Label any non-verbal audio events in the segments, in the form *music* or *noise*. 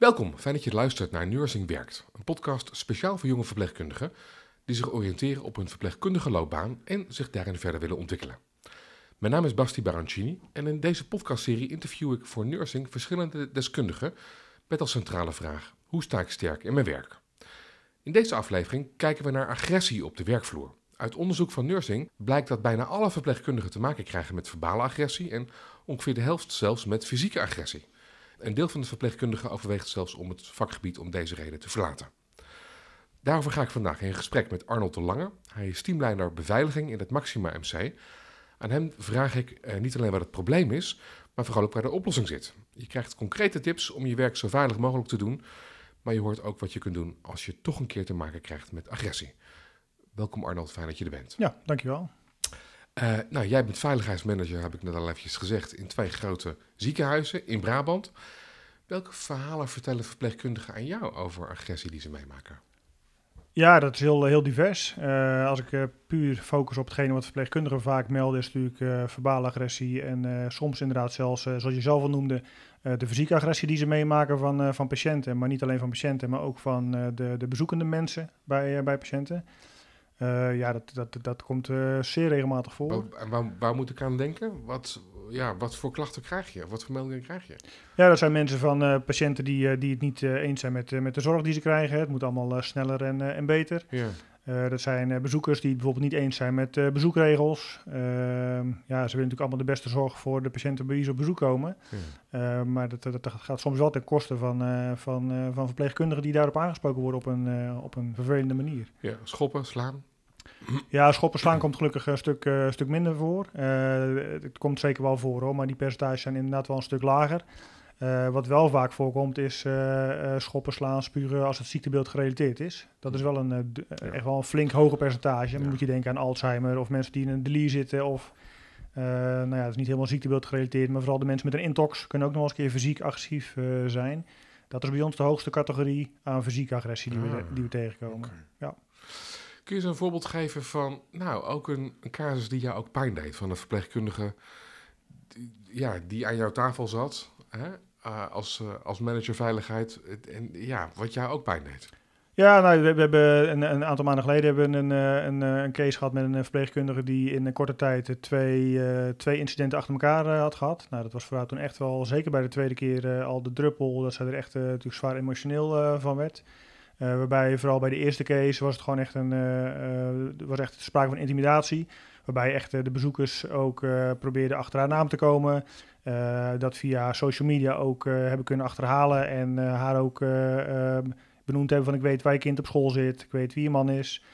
Welkom, fijn dat je luistert naar Nursing Werkt, een podcast speciaal voor jonge verpleegkundigen die zich oriënteren op hun verpleegkundige loopbaan en zich daarin verder willen ontwikkelen. Mijn naam is Basti Barancini en in deze podcastserie interview ik voor Nursing verschillende deskundigen met als centrale vraag: hoe sta ik sterk in mijn werk? In deze aflevering kijken we naar agressie op de werkvloer. Uit onderzoek van Nursing blijkt dat bijna alle verpleegkundigen te maken krijgen met verbale agressie en ongeveer de helft zelfs met fysieke agressie. Een deel van de verpleegkundigen overweegt zelfs om het vakgebied om deze reden te verlaten. Daarover ga ik vandaag in gesprek met Arnold de Lange. Hij is teamleider beveiliging in het Maxima MC. Aan hem vraag ik eh, niet alleen wat het probleem is, maar vooral ook waar de oplossing zit. Je krijgt concrete tips om je werk zo veilig mogelijk te doen, maar je hoort ook wat je kunt doen als je toch een keer te maken krijgt met agressie. Welkom Arnold, fijn dat je er bent. Ja, dankjewel. Uh, nou, jij bent veiligheidsmanager, heb ik net al eventjes gezegd, in twee grote ziekenhuizen in Brabant. Welke verhalen vertellen verpleegkundigen aan jou over agressie die ze meemaken? Ja, dat is heel, heel divers. Uh, als ik uh, puur focus op hetgene wat verpleegkundigen vaak melden, is natuurlijk uh, verbale agressie en soms inderdaad zelfs, zoals je zelf al noemde, de fysieke agressie die ze meemaken van, van patiënten. Maar niet alleen van patiënten, maar ook van de, de bezoekende mensen bij, bij patiënten. Uh, ja, dat, dat, dat komt uh, zeer regelmatig voor. En waar, waar, moet ik aan denken? Wat, ja, wat voor klachten krijg je? Wat voor meldingen krijg je? Ja, dat zijn mensen van uh, patiënten die, die het niet eens zijn met, met de zorg die ze krijgen. Het moet allemaal sneller en, en beter. Ja. dat zijn bezoekers die bijvoorbeeld niet eens zijn met bezoekregels. Ehm, ja, ze willen natuurlijk allemaal de beste zorg voor de patiënten bij wie ze op bezoek komen. Ja. maar dat, dat, dat, gaat soms wel ten koste van, van, van verpleegkundigen die daarop aangesproken worden op een, op een vervelende manier. Ja, schoppen, slaan. Ja, schoppen slaan komt gelukkig een stuk, uh, stuk minder voor. Uh, het komt zeker wel voor hoor, maar die percentages zijn inderdaad wel een stuk lager. Uh, wat wel vaak voorkomt is schoppen, slaan, spugen als het ziektebeeld gerelateerd is. Dat is wel een, echt wel een flink hoger percentage. Dan moet je denken aan Alzheimer of mensen die in een delir zitten of... nou ja, dat is niet helemaal ziektebeeld gerelateerd, maar vooral de mensen met een intox kunnen ook nog eens een keer fysiek agressief zijn. Dat is bij ons de hoogste categorie aan fysieke agressie die, we, ah, die we tegenkomen. Okay. Ja. Kun je eens een voorbeeld geven van, nou, ook een, een casus die jou ook pijn deed van een verpleegkundige die, ja, die aan jouw tafel zat hè, uh, als, uh, als manager veiligheid en ja, wat jou ook pijn deed? Ja, nou, we, we hebben een, een, aantal maanden geleden hebben een, een, een, case gehad met een verpleegkundige die in een korte tijd twee, twee incidenten achter elkaar had gehad. Nou, dat was voor haar toen echt wel, zeker bij de tweede keer, al de druppel, dat zij er echt natuurlijk zwaar emotioneel van werd. Uh, waarbij vooral bij de eerste case was het gewoon echt een uh, was echt sprake van intimidatie. Waarbij echt de bezoekers ook probeerden achter haar naam te komen. dat via social media ook hebben kunnen achterhalen. En haar ook ehm, benoemd hebben van ik weet waar je kind op school zit. Ik weet wie je man is.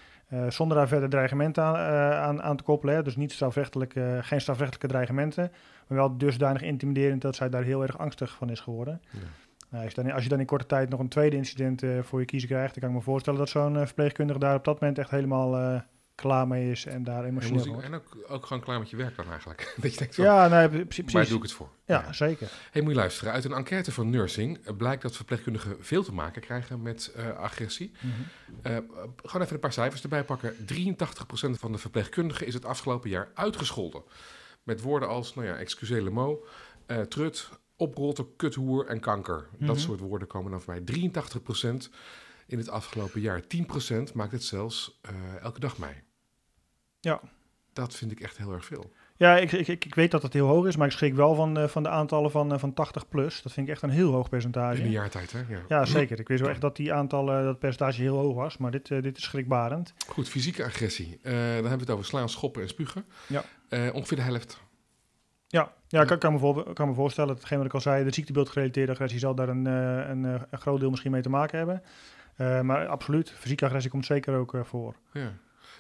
zonder daar verder dreigementen aan, aan, aan, te koppelen. Dus niet strafrechtelijk, geen strafrechtelijke dreigementen. Maar wel dusdanig intimiderend dat zij daar heel erg angstig van is geworden. Ja. Nou, als, je dan, als, je dan, in korte tijd nog een tweede incident uh, voor je kiezen krijgt, dan kan ik me voorstellen dat zo'n uh, verpleegkundige daar op dat moment echt helemaal uh, klaar mee is en daar emotioneel en, en ook, ook, gewoon klaar met je werk dan eigenlijk. *laughs* dat je denkt van, ja, nee, precies. Waar doe ik het voor? Ja, ja. zeker. Hey, moet je luisteren. Uit een enquête van Nursing blijkt dat verpleegkundigen veel te maken krijgen met agressie. Mm -hmm. gewoon even een paar cijfers erbij pakken. 83% van de verpleegkundigen is het afgelopen jaar uitgescholden. Met woorden als, nou ja, excusez le mot, trut, oprotten, kuthoer en kanker. Dat mhm. soort woorden komen dan voor mij. 83% in het afgelopen jaar. 10% maakt het zelfs uh, elke dag mee. Ja. Dat vind ik echt heel erg veel. Ja, ik, ik, ik weet dat het heel hoog is, maar ik schrik wel van, uh, van de aantallen van, uh, van 80 plus. Dat vind ik echt een heel hoog percentage. In een jaar tijd, hè? Ja, ja zeker. Ik wist wel echt dat die aantallen, dat percentage heel hoog was, maar dit, dit is schrikbarend. Goed, fysieke agressie. dan hebben we het over slaan, schoppen en spugen. Ja. ongeveer de helft ja, ja, ik kan, kan, me voor, kan me voorstellen, hetgeen wat ik al zei, de ziektebeeldgerelateerde agressie zal daar een, eh, een, eh, een groot deel misschien mee te maken hebben. Uh, maar absoluut, fysieke agressie komt zeker ook uh, voor. Ja.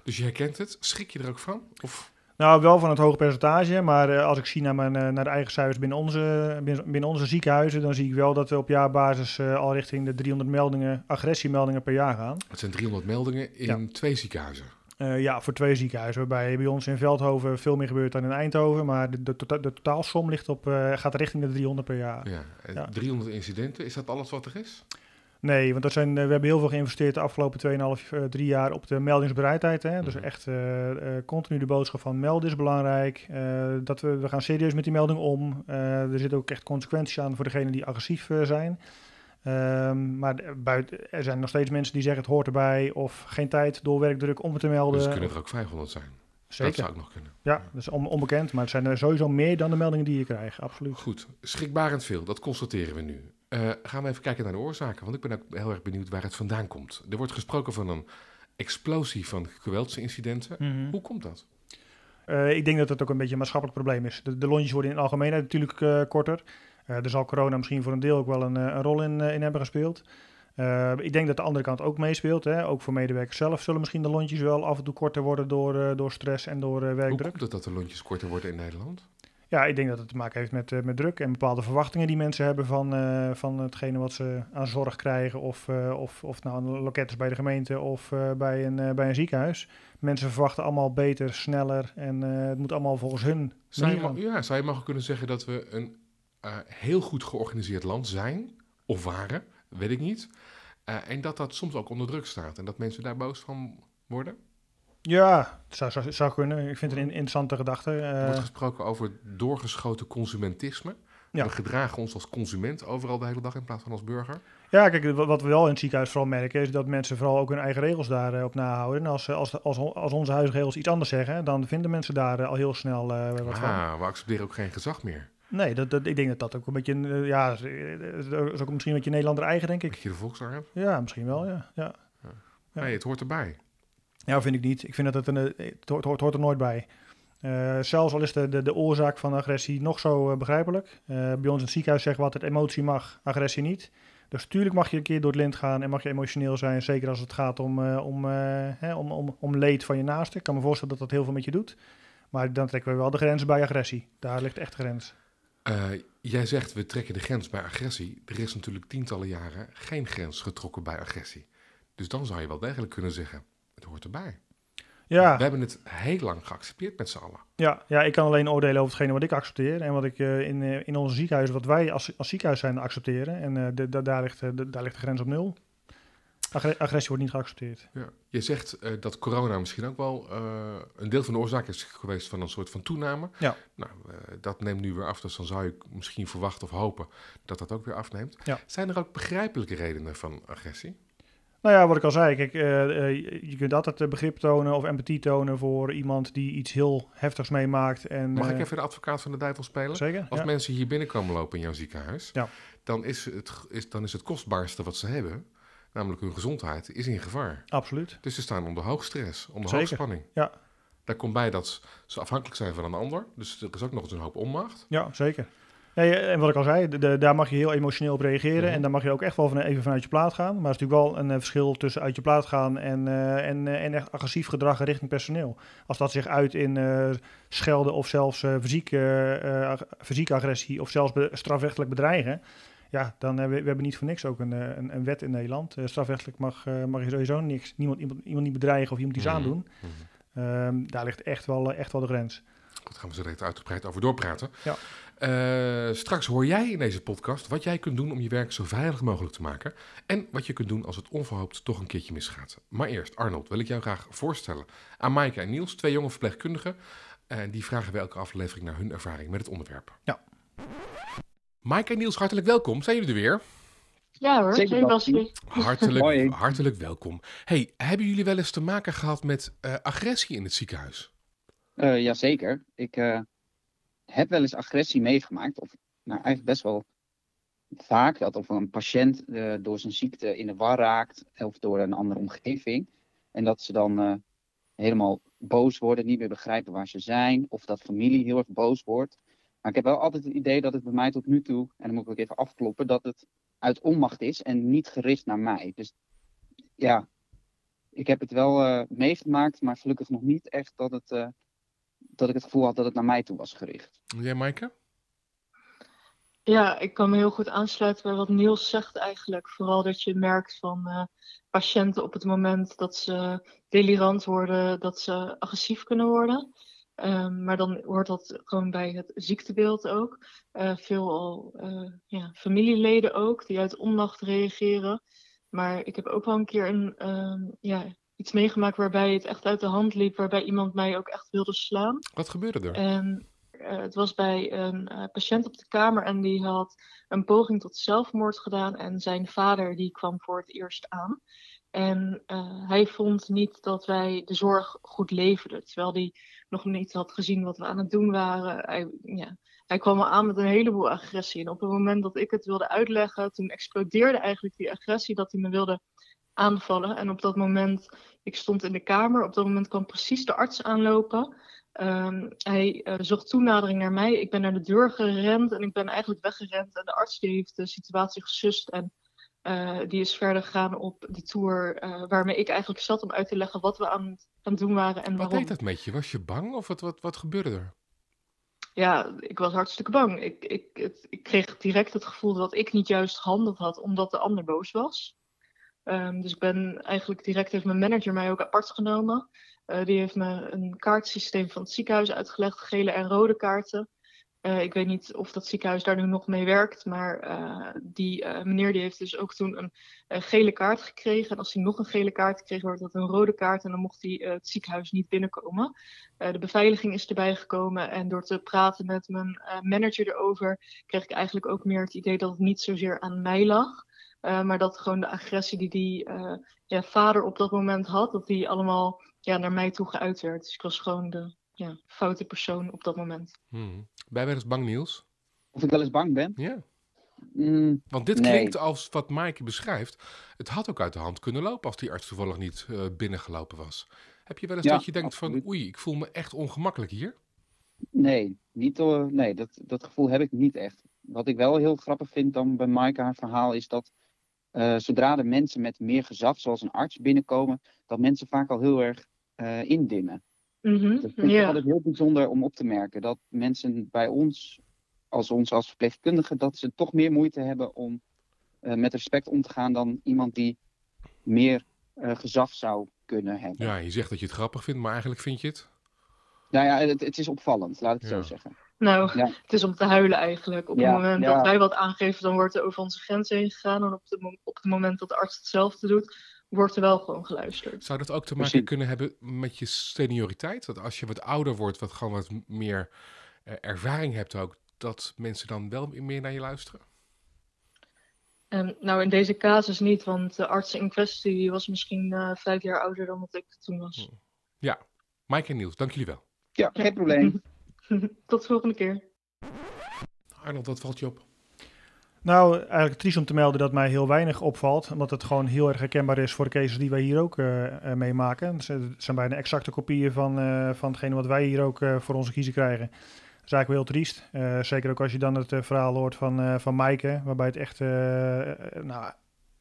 Dus je herkent het, schrik je er ook van? Of? Nou, wel van het hoge percentage, maar als ik zie naar, mijn, naar de eigen cijfers binnen onze, binnen, binnen, onze ziekenhuizen, dan zie ik wel dat we op jaarbasis al richting de 300 meldingen, agressiemeldingen per jaar gaan. Het zijn 300 meldingen in twee ziekenhuizen? Uh, ja, voor twee ziekenhuizen. Waarbij bij ons in Veldhoven veel meer gebeurt dan in Eindhoven. Maar de, de, de totaalsom ligt op, uh, gaat richting de 300 per jaar. Ja, ja, 300 incidenten, is dat alles wat er is? Nee, want dat zijn, uh, we hebben heel veel geïnvesteerd de afgelopen 2,5, 3 jaar op de meldingsbereidheid. Hè? Dus mhm. echt continu de boodschap van melden is belangrijk. dat we, we gaan serieus met die melding om. er zitten ook echt consequenties aan voor degenen die agressief zijn. Ehm, maar buiten, er zijn nog steeds mensen die zeggen het hoort erbij of geen tijd door werkdruk om het te melden. Dus het kunnen er ook 500 zijn. Dat zou ook nog kunnen. Ja, dat is on- onbekend, maar het zijn er sowieso meer dan de meldingen die je krijgt, absoluut. Goed, schrikbarend veel, dat constateren we nu. Eh, gaan we even kijken naar de oorzaken, want ik ben ook heel erg benieuwd waar het vandaan komt. Er wordt gesproken van een explosie van geweldsincidenten. Mhm. Hoe komt dat? Eh, ik denk dat het ook een beetje een maatschappelijk probleem is. De, de lontjes worden in de algemeenheid natuurlijk eh, korter. Eh, er zal corona misschien voor een deel ook wel een, eh, een rol in, eh, in hebben gespeeld. Eh, ik denk dat de andere kant ook meespeelt. Hè. Ook voor medewerkers zelf zullen misschien de lontjes wel af en toe korter worden door, eh, door stress en door eh, Hoe werkdruk. komt het dat de lontjes korter worden in Nederland? Ja, ik denk dat het te maken heeft met, eh, met druk en bepaalde verwachtingen die mensen hebben van, eh, van hetgene wat ze aan zorg krijgen. Of, eh, of, of nou een loket is bij de gemeente of eh, bij, een, eh, bij een ziekenhuis. Mensen verwachten allemaal beter, sneller en eh, het moet allemaal volgens hun Zou je, ja, zou je mogen kunnen zeggen dat we een eh, heel goed georganiseerd land zijn, of waren, weet ik niet. Eh, en dat dat soms ook onder druk staat en dat mensen daar boos van worden? Ja, het zou, zou, zou kunnen. Ik vind het een interessante gedachte. Er Eh, wordt gesproken over doorgeschoten consumentisme. Ja. We gedragen ons als consument overal de hele dag in plaats van als burger. ja, kijk, wa- wat we wel in het ziekenhuis vooral merken is dat mensen vooral ook hun eigen regels daarop op nahouden. En als, als, als, als onze huisregels iets anders zeggen, dan vinden mensen daar al heel snel eh, wat van. Ah, we accepteren ook geen gezag meer. Nee, dat, dat, ik denk dat dat ook een beetje, een, eh, ja, is, eh, is ook misschien een beetje Nederlander eigen, denk ik. Je de volksarm? Ja, misschien wel, ja. Ja, het hoort erbij. ja vind ik niet. Ik vind dat het, een, eh, het, hoort, er nooit bij. Eh, zelfs al is de, de, de oorzaak van agressie nog zo eh, begrijpelijk. Eh, bij ons in het ziekenhuis zeggen we altijd emotie mag, agressie niet. Dus tuurlijk mag je een keer door het lint gaan en mag je emotioneel zijn. Zeker als het gaat om, eh, om, eh, hè, om, om, om leed van je naaste. Ik kan me voorstellen dat dat heel veel met je doet. Maar dan trekken we wel de grens bij agressie. Daar ligt echt de grens. Eh, jij zegt we trekken de grens bij agressie. Er is natuurlijk tientallen jaren geen grens getrokken bij agressie. Dus dan zou je wel degelijk kunnen zeggen, het hoort erbij. Ja, We hebben het heel lang geaccepteerd met z'n allen. Ja, ja, ik kan alleen oordelen over hetgene wat ik accepteer en wat ik eh, in, eh, in onze ziekenhuis, wat wij als, als ziekenhuis zijn, accepteren. En de, de- daar, ligt, de, daar ligt de grens op nul. Agre- agressie wordt niet geaccepteerd. Ja. Je zegt eh, dat corona misschien ook wel eh, een deel van de oorzaak is geweest van een soort van toename. Ja. Nou, eh, dat neemt nu weer af, dus dan zou je misschien verwachten of hopen dat dat ook weer afneemt. Ja. Zijn er ook begrijpelijke redenen van agressie? Nou ja, wat ik al zei, kijk, je- kunt altijd begrip tonen of empathie tonen voor iemand die iets heel heftigs meemaakt. En, Mag ik even de advocaat van de duivel spelen? Zeker, Als ja. mensen hier binnenkomen lopen in jouw ziekenhuis, Ja. dan, is het, is, dan is het kostbaarste wat ze hebben, namelijk hun gezondheid, is in gevaar. absoluut. Dus ze staan onder hoogstress, onder Zeker. hoogspanning. Ja. Daar komt bij dat ze afhankelijk zijn van een ander. Dus er is ook nog eens een hoop onmacht. Ja, zeker. Nee, en wat ik al zei, de- de- daar mag je heel emotioneel op reageren. Mhm. En daar mag je ook echt wel van, even vanuit je plaat gaan. Maar er is natuurlijk wel een eh, verschil tussen uit je plaat gaan en, eh, en, eh, en echt agressief gedrag richting personeel. Als dat zich uit in schelden of zelfs fysieke, fysieke agressie of zelfs be- strafrechtelijk bedreigen. Ja, dan hebben we, we hebben niet voor niks ook een, eh, een, een wet in Nederland. Eh, strafrechtelijk mag, eh, mag je sowieso niks, niemand, iemand, iemand niet bedreigen of iemand iets Mhm. aandoen. Mhm. Ehm, daar ligt echt wel, eh, echt wel de grens. Goed, gaan we zo direct uitgebreid over doorpraten. Ja. Eh, straks hoor jij in deze podcast wat jij kunt doen om je werk zo veilig mogelijk te maken. En wat je kunt doen als het onverhoopt toch een keertje misgaat. Maar eerst, Arnold, wil ik jou graag voorstellen aan Maaike en Niels, twee jonge verpleegkundigen. En die vragen bij elke aflevering naar hun ervaring met het onderwerp. Ja. Maaike en Niels, hartelijk welkom. Zijn jullie er weer? Ja hoor, Zeker. Hartelijk, Hoi. hartelijk welkom. Hey, hebben jullie wel eens te maken gehad met eh, agressie in het ziekenhuis? Eh jazeker. Ik eh, heb wel eens agressie meegemaakt. Of nou, eigenlijk best wel vaak. Dat of een patiënt eh, door zijn ziekte in de war raakt. Of door een andere omgeving. En dat ze dan eh, helemaal boos worden. Niet meer begrijpen waar ze zijn. Of dat familie heel erg boos wordt. Maar ik heb wel altijd het idee dat het bij mij tot nu toe. En dan moet ik ook even afkloppen. Dat het uit onmacht is. En niet gericht naar mij. Dus ja. Ik heb het wel eh, meegemaakt. Maar gelukkig nog niet echt dat het... eh, dat ik het gevoel had dat het naar mij toe was gericht. Jij, Maaike? Ja, ik kan me heel goed aansluiten bij wat Niels zegt eigenlijk. Vooral dat je merkt van eh, patiënten op het moment dat ze delirant worden, dat ze agressief kunnen worden. Ehm, maar dan hoort dat gewoon bij het ziektebeeld ook. Eh veel eh, ja, familieleden ook, die uit onmacht reageren. Maar ik heb ook wel een keer een, ehm, ja, iets meegemaakt waarbij het echt uit de hand liep. Waarbij iemand mij ook echt wilde slaan. Wat gebeurde er? En eh, het was bij een patiënt op de kamer en die had een poging tot zelfmoord gedaan. En zijn vader die kwam voor het eerst aan. En hij vond niet dat wij de zorg goed leverden. Terwijl hij nog niet had gezien wat we aan het doen waren. Hij, ja, hij kwam al aan met een heleboel agressie. En op het moment dat ik het wilde uitleggen, toen explodeerde eigenlijk die agressie dat hij me wilde aanvallen. En op dat moment, ik stond in de kamer, op dat moment kwam precies de arts aanlopen. Ehm, hij uh, zocht toenadering naar mij. Ik ben naar de deur gerend en ik ben eigenlijk weggerend. En de arts heeft de situatie gesust en uh, die is verder gegaan op de tour uh, waarmee ik eigenlijk zat om uit te leggen wat we aan, aan het doen waren en Wat waarom. deed dat met je? Was je bang of wat, wat, wat gebeurde er? Ja, ik was hartstikke bang. Ik, ik, het, ik kreeg direct het gevoel dat ik niet juist gehandeld had omdat de ander boos was. Um, dus ik ben eigenlijk direct heeft mijn manager mij ook apart genomen. Uh, die heeft me een kaartsysteem van het ziekenhuis uitgelegd, gele en rode kaarten. Uh, ik weet niet of dat ziekenhuis daar nu nog mee werkt, maar uh, die meneer die heeft dus ook toen een, gele kaart gekregen. En als hij nog een gele kaart kreeg, wordt dat een rode kaart en dan mocht hij het ziekenhuis niet binnenkomen. de beveiliging is erbij gekomen en door te praten met mijn manager erover, kreeg ik eigenlijk ook meer het idee dat het niet zozeer aan mij lag. Maar dat gewoon de agressie die die ja, vader op dat moment had, dat die allemaal ja, naar mij toe geuit werd. Dus ik was gewoon de ja, foute persoon op dat moment. Hmm. Ben je wel eens bang, Niels? Of ik wel eens bang ben? Ja. Mm, Want dit nee. klinkt als wat Maaike beschrijft. Het had ook uit de hand kunnen lopen als die arts toevallig niet uh, binnengelopen was. Heb je wel eens Ja, dat je denkt van oei, ik voel me echt ongemakkelijk hier? Nee, niet, uh, nee dat, dat gevoel heb ik niet echt. Wat ik wel heel grappig vind dan bij Maaike haar verhaal is dat uh, zodra de mensen met meer gezag, zoals een arts, binnenkomen, dat mensen vaak al heel erg uh, indimmen. Mm -hmm. Dat vind ik Ja. altijd heel bijzonder om op te merken. Dat mensen bij ons, als ons als verpleegkundigen, dat ze toch meer moeite hebben om uh, met respect om te gaan dan iemand die meer uh, gezag zou kunnen hebben. Ja, je zegt dat je het grappig vindt, maar eigenlijk vind je het? Nou ja, het, het is opvallend, laat ik het Ja. zo zeggen. Nou, Ja. het is om te huilen eigenlijk. Op Ja, het moment ja. dat wij wat aangeven, dan wordt er over onze grens heen gegaan. En op, de, op het moment dat de arts hetzelfde doet, wordt er wel gewoon geluisterd. Zou dat ook te maken Precies. kunnen hebben met je senioriteit? Dat als je wat ouder wordt, wat gewoon wat meer eh, ervaring hebt ook, dat mensen dan wel meer naar je luisteren? En nou, in deze casus niet, want de arts in kwestie die was misschien eh, vijf jaar ouder dan wat ik toen was. Ja, Mike en Niels, dank jullie wel. Ja, geen probleem. *laughs* Tot de volgende keer. Arnold, wat valt je op? Nou, eigenlijk triest om te melden dat mij heel weinig opvalt. Omdat het gewoon heel erg herkenbaar is voor de cases die wij hier ook eh, eh, meemaken. Het zijn bijna exacte kopieën van, eh, van hetgene wat wij hier ook voor onze kiezen krijgen. Dat is eigenlijk wel heel triest. Zeker ook als je dan het verhaal hoort van, van Maaike. Waarbij het echt, nou,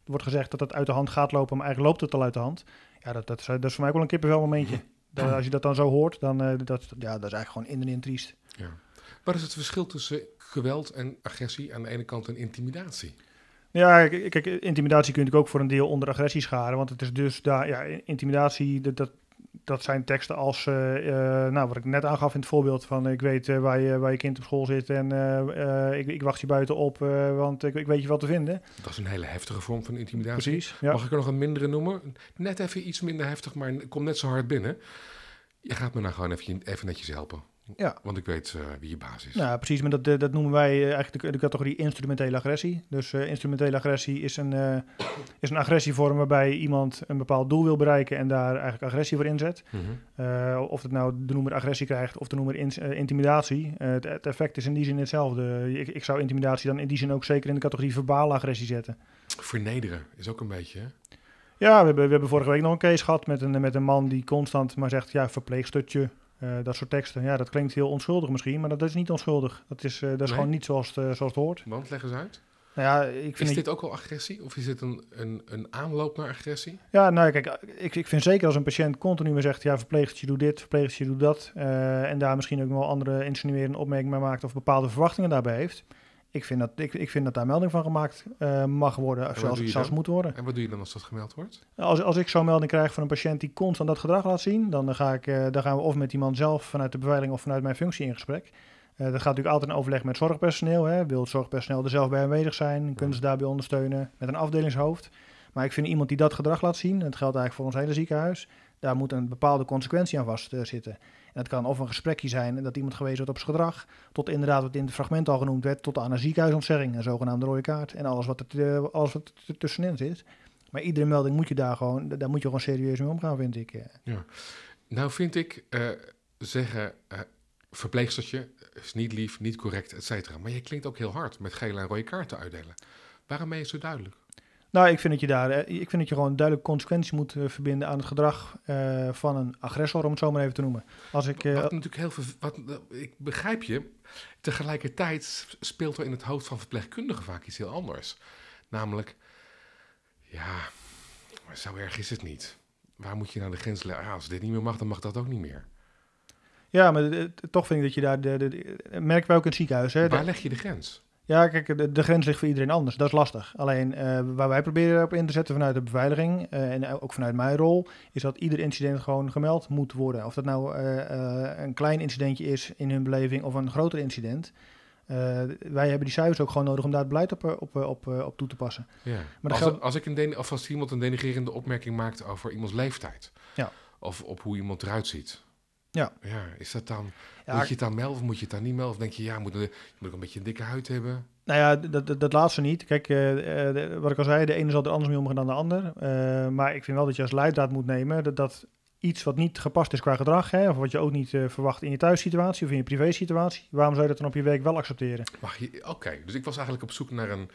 wordt gezegd dat het uit de hand gaat lopen. Maar eigenlijk loopt het al uit de hand. Ja, dat, dat, is, dat is voor mij ook wel een kippenvel momentje. *laughs* Dat, als je dat dan zo hoort, dan uh, dat, ja, dat is eigenlijk gewoon in en in triest. Ja. Wat is het verschil tussen geweld en agressie aan de ene kant en intimidatie? Ja, kijk, intimidatie kun je natuurlijk ook voor een deel onder agressie scharen. Want het is dus daar, ja, intimidatie, dat, dat, dat zijn teksten als, uh, uh, nou, wat ik net aangaf in het voorbeeld van ik weet uh, waar, je, waar je kind op school zit en ik, ik, wacht je buiten op, want ik, ik, weet je wat te vinden. Dat is een hele heftige vorm van intimidatie. Precies. Ja. Mag ik er nog een mindere noemen? Net even iets minder heftig, maar komt net zo hard binnen. Je gaat me nou gewoon even, even netjes helpen. Ja. Want ik weet uh, wie je baas is. Nou, precies. Maar dat, dat noemen wij eigenlijk de, de categorie instrumentele agressie. Dus uh, instrumentele agressie is een, uh, is een agressievorm waarbij iemand een bepaald doel wil bereiken en daar eigenlijk agressie voor inzet. Mm -hmm. of het nou de noemer agressie krijgt of de noemer in, intimidatie. Het, het, effect is in die zin hetzelfde. Ik, ik, zou intimidatie dan in die zin ook zeker in de categorie verbale agressie zetten. Vernederen is ook een beetje, hè? Ja, we hebben, we hebben vorige week nog een case gehad met een, met een man die constant maar zegt, ja, verpleegstutje, uh, dat soort teksten. Ja, dat klinkt heel onschuldig misschien, maar dat is niet onschuldig. Dat is, uh, dat is Nee? gewoon niet zoals het, uh, zoals het hoort. Want leg eens uit. Nou ja, ik vind is dit ook al agressie of is dit een, een, een aanloop naar agressie? Ja, nou kijk, ik, ik vind zeker als een patiënt continu maar zegt, ja, verpleegstertje doe dit, verpleegstertje doe dat. Uh, en daar misschien ook wel andere insinuerende opmerkingen mee maakt of bepaalde verwachtingen daarbij heeft. Ik vind dat, ik, ik vind dat daar melding van gemaakt uh, mag worden, zelfs, zelfs moet worden. En wat doe je dan als dat gemeld wordt? Als, als ik zo'n melding krijg van een patiënt die constant dat gedrag laat zien, dan, ga ik, uh, dan gaan we of met die man zelf vanuit de beveiliging of vanuit mijn functie in gesprek. Uh, dat gaat natuurlijk altijd in overleg met zorgpersoneel. Hè. Wil het zorgpersoneel er zelf bij aanwezig zijn? Kunnen ze daarbij ondersteunen met een afdelingshoofd? Maar ik vind iemand die dat gedrag laat zien, en dat geldt eigenlijk voor ons hele ziekenhuis, Daar moet een bepaalde consequentie aan vast zitten. En dat kan of een gesprekje zijn dat iemand gewezen wordt op zijn gedrag, tot inderdaad wat in het fragment al genoemd werd, tot aan een ziekenhuisontzegging, een zogenaamde rode kaart en alles wat er, alles wat tussenin zit. Maar iedere melding moet je daar gewoon, daar moet je gewoon serieus mee omgaan, vind ik. Ja. Nou vind ik zeggen, uh, verpleegstertje is niet lief, niet correct, et cetera. Maar je klinkt ook heel hard met gele en rode kaarten uitdelen. Waarom ben je zo duidelijk? Nou, ik vind dat je daar, ik vind dat je gewoon duidelijk consequenties moet uh, verbinden aan het gedrag uh, van een agressor, om het zo maar even te noemen. Als ik, uh, wat natuurlijk heel veel, wat, ik begrijp je. Tegelijkertijd speelt er in het hoofd van verpleegkundigen vaak iets heel anders. Namelijk, ja, zo erg is het niet. Waar moet je naar nou de grens leggen? Als dit niet meer mag, dan mag dat ook niet meer. Ja, maar de, de, toch vind ik dat je daar, de, merken we ook in het ziekenhuis. Hè, Waar leg je de grens? Ja, kijk, de, de, grens ligt voor iedereen anders. Dat is lastig. Alleen uh, waar wij proberen op in te zetten vanuit de beveiliging uh, en ook vanuit mijn rol, is dat ieder incident gewoon gemeld moet worden. Of dat nou uh, een klein incidentje is in hun beleving of een groter incident. wij hebben die cijfers ook gewoon nodig om daar het beleid op, op, op, op toe te passen. Ja. Maar als, geldt... als, ik een of als iemand een denigrerende opmerking maakt over iemands leeftijd, ja. of op hoe iemand eruit ziet, ja. ja, is dat dan... moet je het dan melden of moet je het dan niet melden? Of denk je, ja, moet, je moet een beetje een dikke huid hebben? Nou ja, dat, dat, dat laatste niet. Kijk, uh, wat ik al zei, de ene zal er anders mee omgaan dan de ander. Uh, maar ik vind wel dat je als leidraad moet nemen dat, dat iets wat niet gepast is qua gedrag, hè, of wat je ook niet uh, verwacht in je thuissituatie of in je privésituatie, waarom zou je dat dan op je werk wel accepteren? Oké, dus ik was eigenlijk op zoek naar een,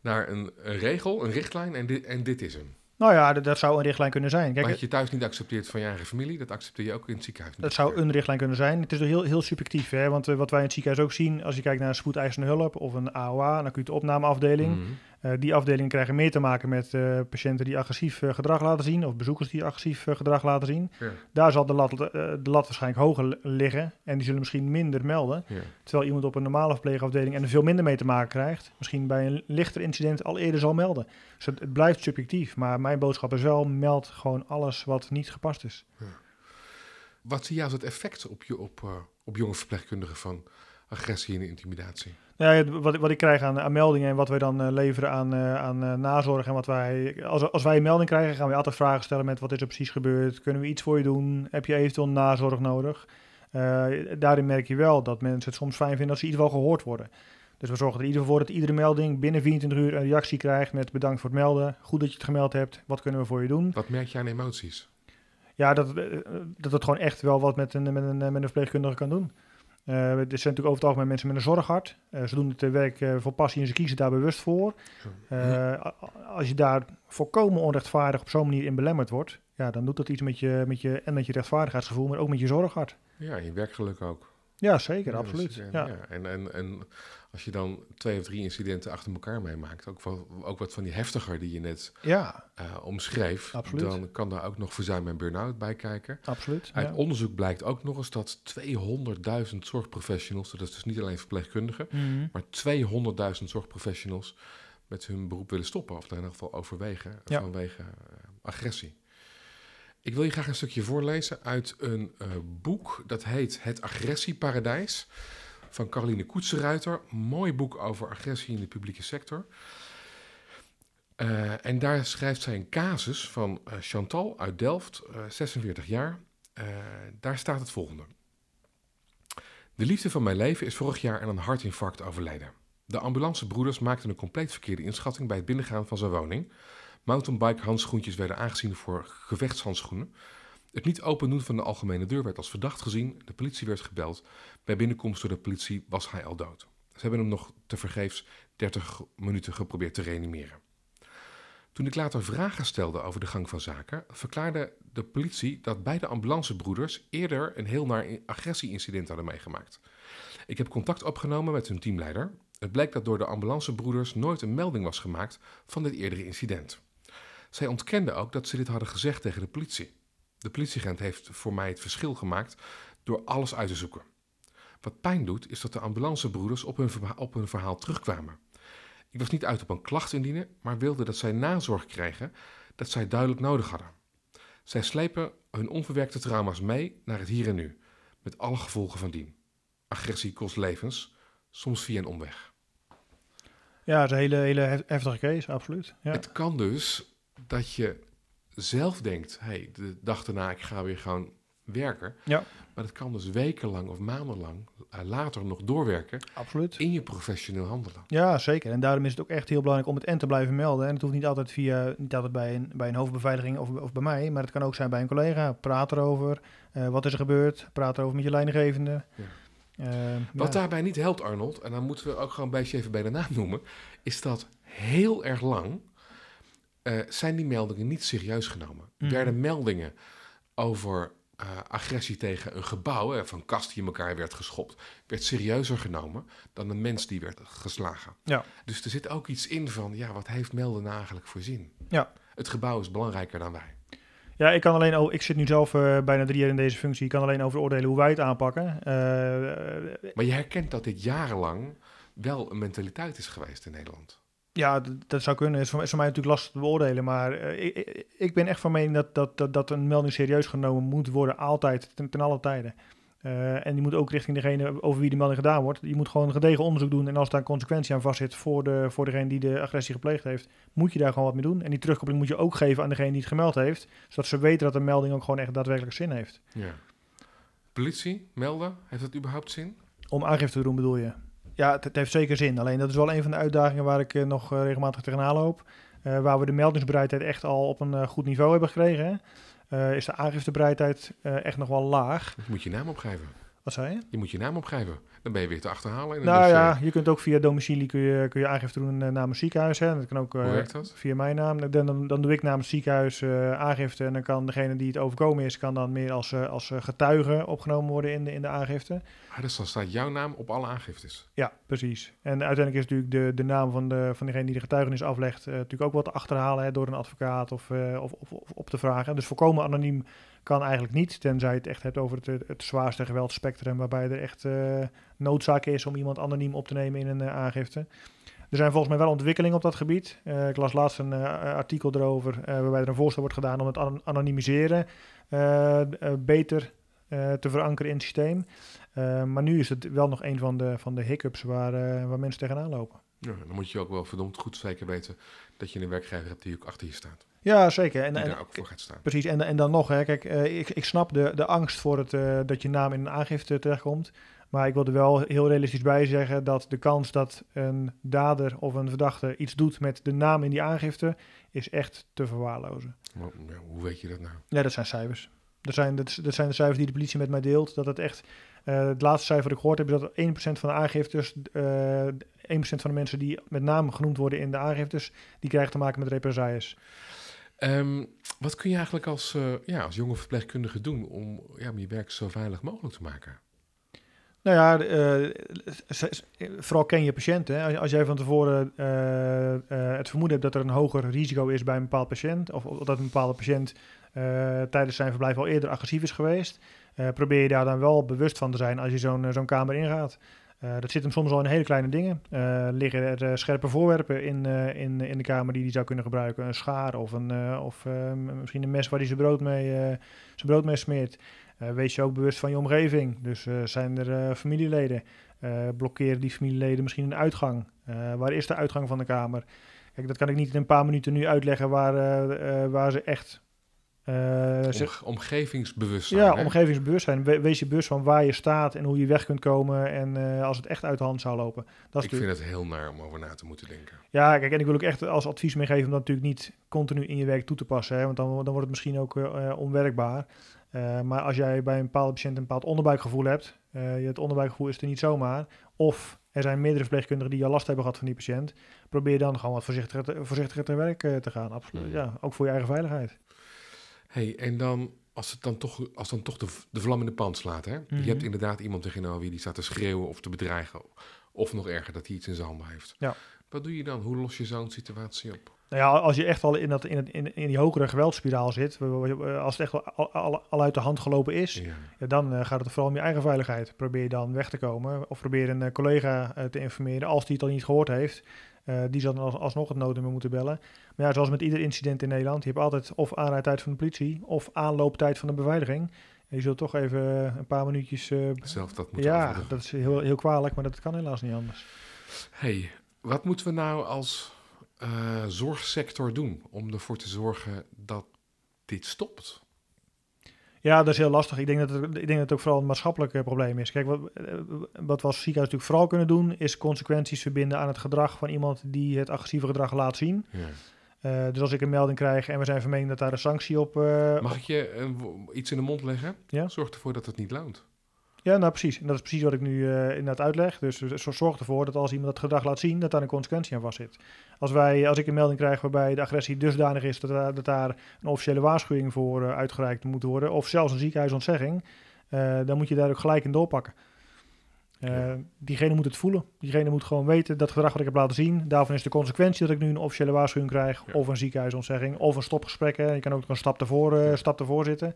naar een, een regel, een richtlijn en dit, en dit is hem. Nou ja, dat, dat, zou een richtlijn kunnen zijn. Kijk, wat je thuis niet accepteert van je eigen familie, dat accepteer je ook in het ziekenhuis. Dat zou een richtlijn kunnen zijn. Het is heel, heel subjectief, hè? want uh, wat wij in het ziekenhuis ook zien, als je kijkt naar een spoedeisende hulp of een AOA, een acute opnameafdeling, mm -hmm. Uh, die afdelingen krijgen meer te maken met uh, patiënten die agressief gedrag laten zien, of bezoekers die agressief gedrag laten zien. Ja. Daar zal de lat, de lat waarschijnlijk hoger liggen en die zullen misschien minder melden. Ja. Terwijl iemand op een normale verpleegafdeling en er veel minder mee te maken krijgt, misschien bij een lichter incident al eerder zal melden. Dus het, het blijft subjectief, maar mijn boodschap is wel, meld gewoon alles wat niet gepast is. Ja. Wat zie je als het effect op, je, op, op jonge verpleegkundigen van agressie en intimidatie? Ja, wat, wat ik krijg aan, aan meldingen en wat wij dan uh, leveren aan, uh, aan nazorg en wat wij, als, als wij een melding krijgen, gaan we altijd vragen stellen met wat is er precies gebeurd, kunnen we iets voor je doen, heb je eventueel nazorg nodig? daarin merk je wel dat mensen het soms fijn vinden als ze in ieder geval gehoord worden. Dus we zorgen er in ieder geval voor dat iedere melding binnen 24 uur een reactie krijgt met bedankt voor het melden. Goed dat je het gemeld hebt. Wat kunnen we voor je doen? Wat merk je aan emoties? Ja, dat, dat het gewoon echt wel wat met een, met een, met een verpleegkundige kan doen. Uh, er zijn natuurlijk over het algemeen mensen met een zorghart. Uh, ze doen het werk uh, voor passie en ze kiezen daar bewust voor. als je daar volkomen onrechtvaardig op zo'n manier in belemmerd wordt, ja, dan doet dat iets met je, met je, en met je rechtvaardigheidsgevoel, maar ook met je zorghart. Ja, je werkgeluk ook. Ja, zeker, ja, absoluut. Ja. ja. En, en, en als je dan twee of drie incidenten achter elkaar meemaakt, ook, wel, ook wat van die heftiger die je net ja. uh, omschreef, absoluut. dan kan daar ook nog verzuim en burn-out bij kijken. Absoluut. Uit onderzoek blijkt ook nog eens dat 200.000 zorgprofessionals, dat is dus niet alleen verpleegkundigen, mm -hmm. maar 200.000 zorgprofessionals met hun beroep willen stoppen, of in ieder geval overwegen ja. vanwege uh, agressie. Ik wil je graag een stukje voorlezen uit een uh, boek dat heet Het Agressieparadijs van Caroline Koetsenruiter. Mooi boek over agressie in de publieke sector. Uh, en daar schrijft zij een casus van uh, Chantal uit Delft, 46 jaar. daar staat het volgende. De liefde van mijn leven is vorig jaar aan een hartinfarct overleden. De ambulancebroeders maakten een compleet verkeerde inschatting bij het binnengaan van zijn woning Mountainbike handschoentjes werden aangezien voor gevechtshandschoenen. Het niet open doen van de algemene deur werd als verdacht gezien. De politie werd gebeld. Bij binnenkomst door de politie was hij al dood. Ze hebben hem nog tevergeefs 30 minuten geprobeerd te reanimeren. Toen ik later vragen stelde over de gang van zaken, verklaarde de politie dat beide ambulancebroeders eerder een heel naar agressie-incident hadden meegemaakt. Ik heb contact opgenomen met hun teamleider. Het blijkt dat door de ambulancebroeders nooit een melding was gemaakt van dit eerdere incident. Zij ontkende ook dat ze dit hadden gezegd tegen de politie. De politieagent heeft voor mij het verschil gemaakt door alles uit te zoeken. Wat pijn doet, is dat de ambulancebroeders op hun, verhaal, op hun verhaal terugkwamen. Ik was niet uit op een klacht indienen, maar wilde dat zij nazorg kregen dat zij duidelijk nodig hadden. Zij slepen hun onverwerkte trauma's mee naar het hier en nu, met alle gevolgen van dien. Agressie kost levens, soms via een omweg. Ja, het is een hele, hele heftige case, absoluut. Ja. Het kan dus dat je zelf denkt, hey, de dag daarna ik ga weer gewoon werken. Ja. Maar dat kan dus wekenlang of maandenlang uh, later nog doorwerken Absoluut. in je professioneel handelen. Ja, zeker. En daarom is het ook echt heel belangrijk om het en te blijven melden. En het hoeft niet altijd, via, niet altijd bij, een, bij een hoofdbeveiliging of, of bij mij, maar het kan ook zijn bij een collega. Praat erover. Uh, wat is er gebeurd? Praat erover met je leidinggevende. Ja. Uh, Wat ja. daarbij niet helpt, Arnold, en dan moeten we ook gewoon een beetje even bij de naam noemen, is dat heel erg lang uh, zijn die meldingen niet serieus genomen. Mhm. Werden meldingen over uh, agressie tegen een gebouw, van kast die in elkaar werd geschopt, werd serieuzer genomen dan een mens die werd geslagen. Ja. Dus er zit ook iets in van, ja, wat heeft melden nou eigenlijk voor zin? Ja. Het gebouw is belangrijker dan wij. Ja, ik kan alleen ik zit nu zelf uh, bijna drie jaar in deze functie. Ik kan alleen over oordelen hoe wij het aanpakken. Uh, maar je herkent dat dit jarenlang wel een mentaliteit is geweest in Nederland. Ja, dat, zou kunnen. Is voor, is voor mij natuurlijk lastig te beoordelen. Maar uh, ik, ik, ben echt van mening dat, dat, dat, dat een melding serieus genomen moet worden. Altijd, ten, ten alle tijden. Uh, en die moet ook richting degene over wie de melding gedaan wordt. Je moet gewoon een gedegen onderzoek doen. En als daar consequentie aan vastzit voor, de, voor degene die de agressie gepleegd heeft, moet je daar gewoon wat mee doen. En die terugkoppeling moet je ook geven aan degene die het gemeld heeft. Zodat ze weten dat een melding ook gewoon echt daadwerkelijk zin heeft. Ja. Politie, melden, heeft dat überhaupt zin? Om aangifte te doen bedoel je? Ja, het, het, heeft zeker zin. Alleen dat is wel een van de uitdagingen waar ik uh, nog uh, regelmatig tegenaan loop. Uh, waar we de meldingsbereidheid echt al op een goed niveau hebben gekregen. is de aangiftebereidheid echt nog wel laag. Je moet je naam opgeven. Wat zei je? Je moet je naam opgeven. Dan ben je weer te achterhalen. In nou ja, je kunt ook via domicilie kun je, kun je aangifte doen uh, namens ziekenhuis. Hè. Dat kan ook Hoe werkt dat? via mijn naam. Dan, dan, dan doe ik namens ziekenhuis uh, aangifte. En dan kan degene die het overkomen is, kan dan meer als, als getuige opgenomen worden in de, in de aangifte. Ah, dus dan staat jouw naam op alle aangiftes? Ja, precies. En uiteindelijk is natuurlijk de, de naam van, de, van degene die de getuigenis aflegt... natuurlijk ook wat te achterhalen hè, door een advocaat of, of, of, of op te vragen. Dus volkomen anoniem kan eigenlijk niet, tenzij je het echt hebt over het, het zwaarste geweldspectrum, waarbij er echt uh, noodzaak is om iemand anoniem op te nemen in een uh, aangifte. Er zijn volgens mij wel ontwikkelingen op dat gebied. Uh, ik las laatst een artikel erover waarbij er een voorstel wordt gedaan om het an anonimiseren beter te verankeren in het systeem. maar nu is het wel nog een van de, van de hiccups waar, waar mensen tegenaan lopen. Ja, dan moet je ook wel verdomd goed zeker weten dat je een werkgever hebt die ook achter je staat. Ja, zeker. En, die en, daar ook voor gaat staan. Precies, en, en dan nog, hè, kijk, uh, ik, ik snap de, de angst voor het, uh, dat je naam in een aangifte terechtkomt. Maar ik wil er wel heel realistisch bij zeggen dat de kans dat een dader of een verdachte iets doet met de naam in die aangifte, is echt te verwaarlozen. Maar, hoe weet je dat nou? Ja, dat zijn cijfers. Dat zijn, dat, dat zijn de cijfers die de politie met mij deelt. Dat het echt, uh, het laatste cijfer dat ik gehoord heb, is dat 1% van de aangiftes, 1% van de mensen die met naam genoemd worden in de aangiftes, die krijgen te maken met represailles. Um, wat kun je eigenlijk als, uh, ja, als jonge verpleegkundige doen om, ja, om je werk zo veilig mogelijk te maken? Nou ja, uh, vooral ken je patiënten. Als, als jij van tevoren uh, het vermoeden hebt dat er een hoger risico is bij een bepaald patiënt, of, dat een bepaalde patiënt tijdens zijn verblijf al eerder agressief is geweest, probeer je daar dan wel bewust van te zijn als je zo'n kamer ingaat. Dat zit hem soms al in hele kleine dingen. Liggen er scherpe voorwerpen in, in, in de kamer die hij zou kunnen gebruiken? Een schaar of, een, of misschien een mes waar hij zijn brood mee, zijn brood mee smeert. Wees je ook bewust van je omgeving. Dus zijn er familieleden? blokkeren die familieleden misschien een uitgang? waar is de uitgang van de kamer? Kijk, dat kan ik niet in een paar minuten nu uitleggen waar, waar ze echt uh, Om, omgevingsbewustzijn. Ja, hè? omgevingsbewustzijn. We, wees je bewust van waar je staat en hoe je weg kunt komen. En uh, als het echt uit de hand zou lopen. Dat ik vind het heel naar om over na te moeten denken. Ja, kijk, en ik wil ook echt als advies meegeven om dat natuurlijk niet continu in je werk toe te passen. Hè, want dan, dan wordt het misschien ook uh, onwerkbaar. Maar als jij bij een bepaalde patiënt een bepaald onderbuikgevoel hebt. je het onderbuikgevoel is er niet zomaar. Of er zijn meerdere verpleegkundigen die al last hebben gehad van die patiënt. Probeer dan gewoon wat voorzichtiger te, voorzichtiger te werk te gaan. Absoluut. Ja, ook voor je eigen veiligheid hey, en dan als het dan toch, als dan toch de, de vlam in de pan slaat, hè? Mhm. Je hebt inderdaad iemand tegenover wie die staat te schreeuwen of te bedreigen. Of nog erger, dat hij iets in zijn handen heeft. Ja. Wat doe je dan? Hoe los je zo'n situatie op? Nou ja, als je echt al in, dat, in, het, in, in die hogere geweldspiraal zit, als het echt al, al, al uit de hand gelopen is, Ja. ja, dan uh, gaat het vooral om je eigen veiligheid. Probeer dan weg te komen of probeer een uh, collega uh, te informeren als die het al niet gehoord heeft. Uh, die zal dan als, alsnog het noodnummer moeten bellen. Maar ja, zoals met ieder incident in Nederland, je hebt altijd of aanrijdtijd van de politie of aanlooptijd van de beveiliging. En je zult toch even een paar minuutjes... Uh, Zelf dat moeten Ja, dat is heel, heel kwalijk, maar dat kan helaas niet anders. hey, wat moeten we nou als uh, zorgsector doen om ervoor te zorgen dat dit stopt? Ja, dat is heel lastig. Ik denk dat het, ik denk dat het ook vooral een maatschappelijk eh, probleem is. Kijk, wat, eh, wat we als ziekenhuis natuurlijk vooral kunnen doen, is consequenties verbinden aan het gedrag van iemand die het agressieve gedrag laat zien. Ja. Eh, dus als ik een melding krijg en we zijn van mening dat daar een sanctie op... eh, Mag ik je iets in de mond leggen? Ja. Zorg ervoor dat het niet loont. Ja, nou precies. En dat is precies wat ik nu eh, inderdaad uitleg. Dus dus zorg ervoor dat als iemand dat gedrag laat zien, dat daar een consequentie aan vastzit. Als, wij, als ik een melding krijg waarbij de agressie dusdanig is dat, daar- dat daar een officiële waarschuwing voor eh, uitgereikt moet worden, of zelfs een ziekenhuisontzegging, eh, dan moet je daar ook gelijk in doorpakken. Eh, Ja. Diegene moet het voelen. Diegene moet gewoon weten dat gedrag wat ik heb laten zien, daarvan is de consequentie dat ik nu een officiële waarschuwing krijg, Ja. of een ziekenhuisontzegging, of een stopgesprek. Hè. Je kan ook een stap ervoor, eh, Ja. stap ervoor zitten.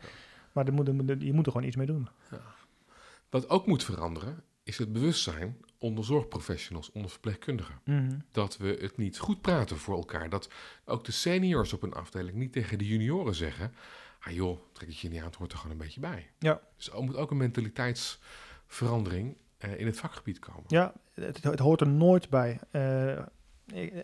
Maar er moet, er je moet er gewoon iets mee doen. Wat ook moet veranderen, is het bewustzijn onder zorgprofessionals, onder verpleegkundigen. Dat we het niet goed praten voor elkaar. Dat ook de seniors op een afdeling niet tegen de junioren zeggen... Ah joh, trek het je niet aan, het hoort er gewoon een beetje bij. Ja. Dus er moet ook een mentaliteitsverandering eh, in het vakgebied komen. Ja, het, het hoort er nooit bij. Eh,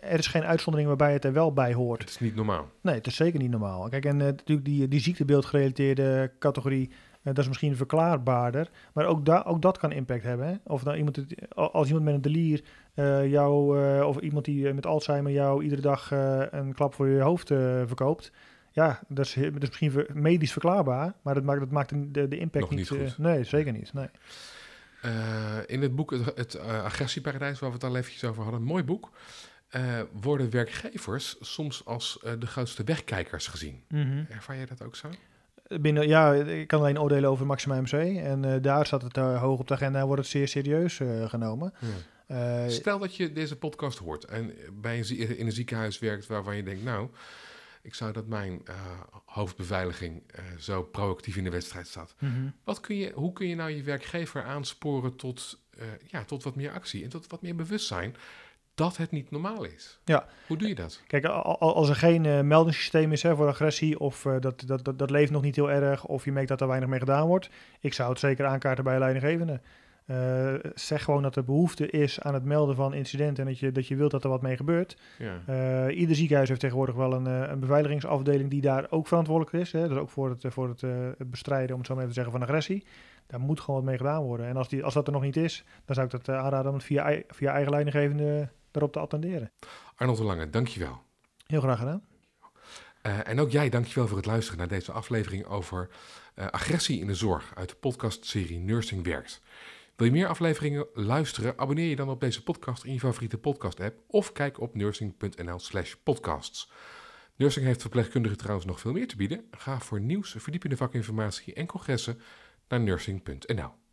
er is geen uitzondering waarbij het er wel bij hoort. Het is niet normaal. Nee, het is zeker niet normaal. Kijk, en eh, natuurlijk die, die ziektebeeldgerelateerde categorie, dat is misschien verklaarbaarder. Maar ook, da ook dat kan impact hebben. Hè? Of nou iemand, het- als iemand met een delier eh, jou, eh, of iemand die eh, met Alzheimer jou iedere dag eh, een klap voor je hoofd eh, verkoopt. Ja, dat is, dat is misschien medisch verklaarbaar, maar dat maakt, dat maakt de, de impact Nog niet eh, goed. nee, zeker niet. Nee. Eh, in het boek Het, het eh, Agressieparadijs, waar we het al eventjes over hadden, een mooi boek... eh, worden werkgevers soms als eh, de grootste wegkijkers gezien. Ervaar jij dat ook zo? Binnen, ja, ik kan alleen oordelen over Maxima MC. En eh, daar staat het eh, hoog op de agenda en wordt het zeer serieus eh, genomen. Eh, Stel dat je deze podcast hoort en bij een, in een ziekenhuis werkt waarvan je denkt, nou, ik zou dat mijn hoofdbeveiliging zo proactief in de wedstrijd staat. mhm. Wat kun je, hoe kun je nou je werkgever aansporen tot, ja, tot wat meer actie en tot wat meer bewustzijn dat het niet normaal is? Ja. Hoe doe je dat? Kijk, al- al- als er geen eh, meldingssysteem is hè, voor agressie, of eh, dat, dat, dat, dat leeft nog niet heel erg, of je merkt dat er weinig mee gedaan wordt, ik zou het zeker aankaarten bij leidinggevende. Eh, zeg gewoon dat er behoefte is aan het melden van incidenten en dat je, dat je wilt dat er wat mee gebeurt. Ja. Ieder ziekenhuis heeft tegenwoordig wel een, een beveiligingsafdeling die daar ook verantwoordelijk is. Hè? Dus ook voor het, voor het, het bestrijden, om het zo maar even te zeggen, van agressie. Daar moet gewoon wat mee gedaan worden. En als, die, als dat er nog niet is, dan zou ik dat aanraden om het via, via eigen leidinggevende daarop te attenderen. Arnold de Lange, dankjewel. Heel graag gedaan. Eh, en ook jij, dankjewel voor het luisteren naar deze aflevering over eh, agressie in de zorg uit de podcastserie Nursing Werkt. Wil je meer afleveringen luisteren? Abonneer je dan op deze podcast in je favoriete podcast-app of kijk op nursing.nl/slash podcasts. Nursing heeft verpleegkundigen trouwens nog veel meer te bieden. Ga voor nieuws, verdiepende vakinformatie en congressen naar nursing.nl.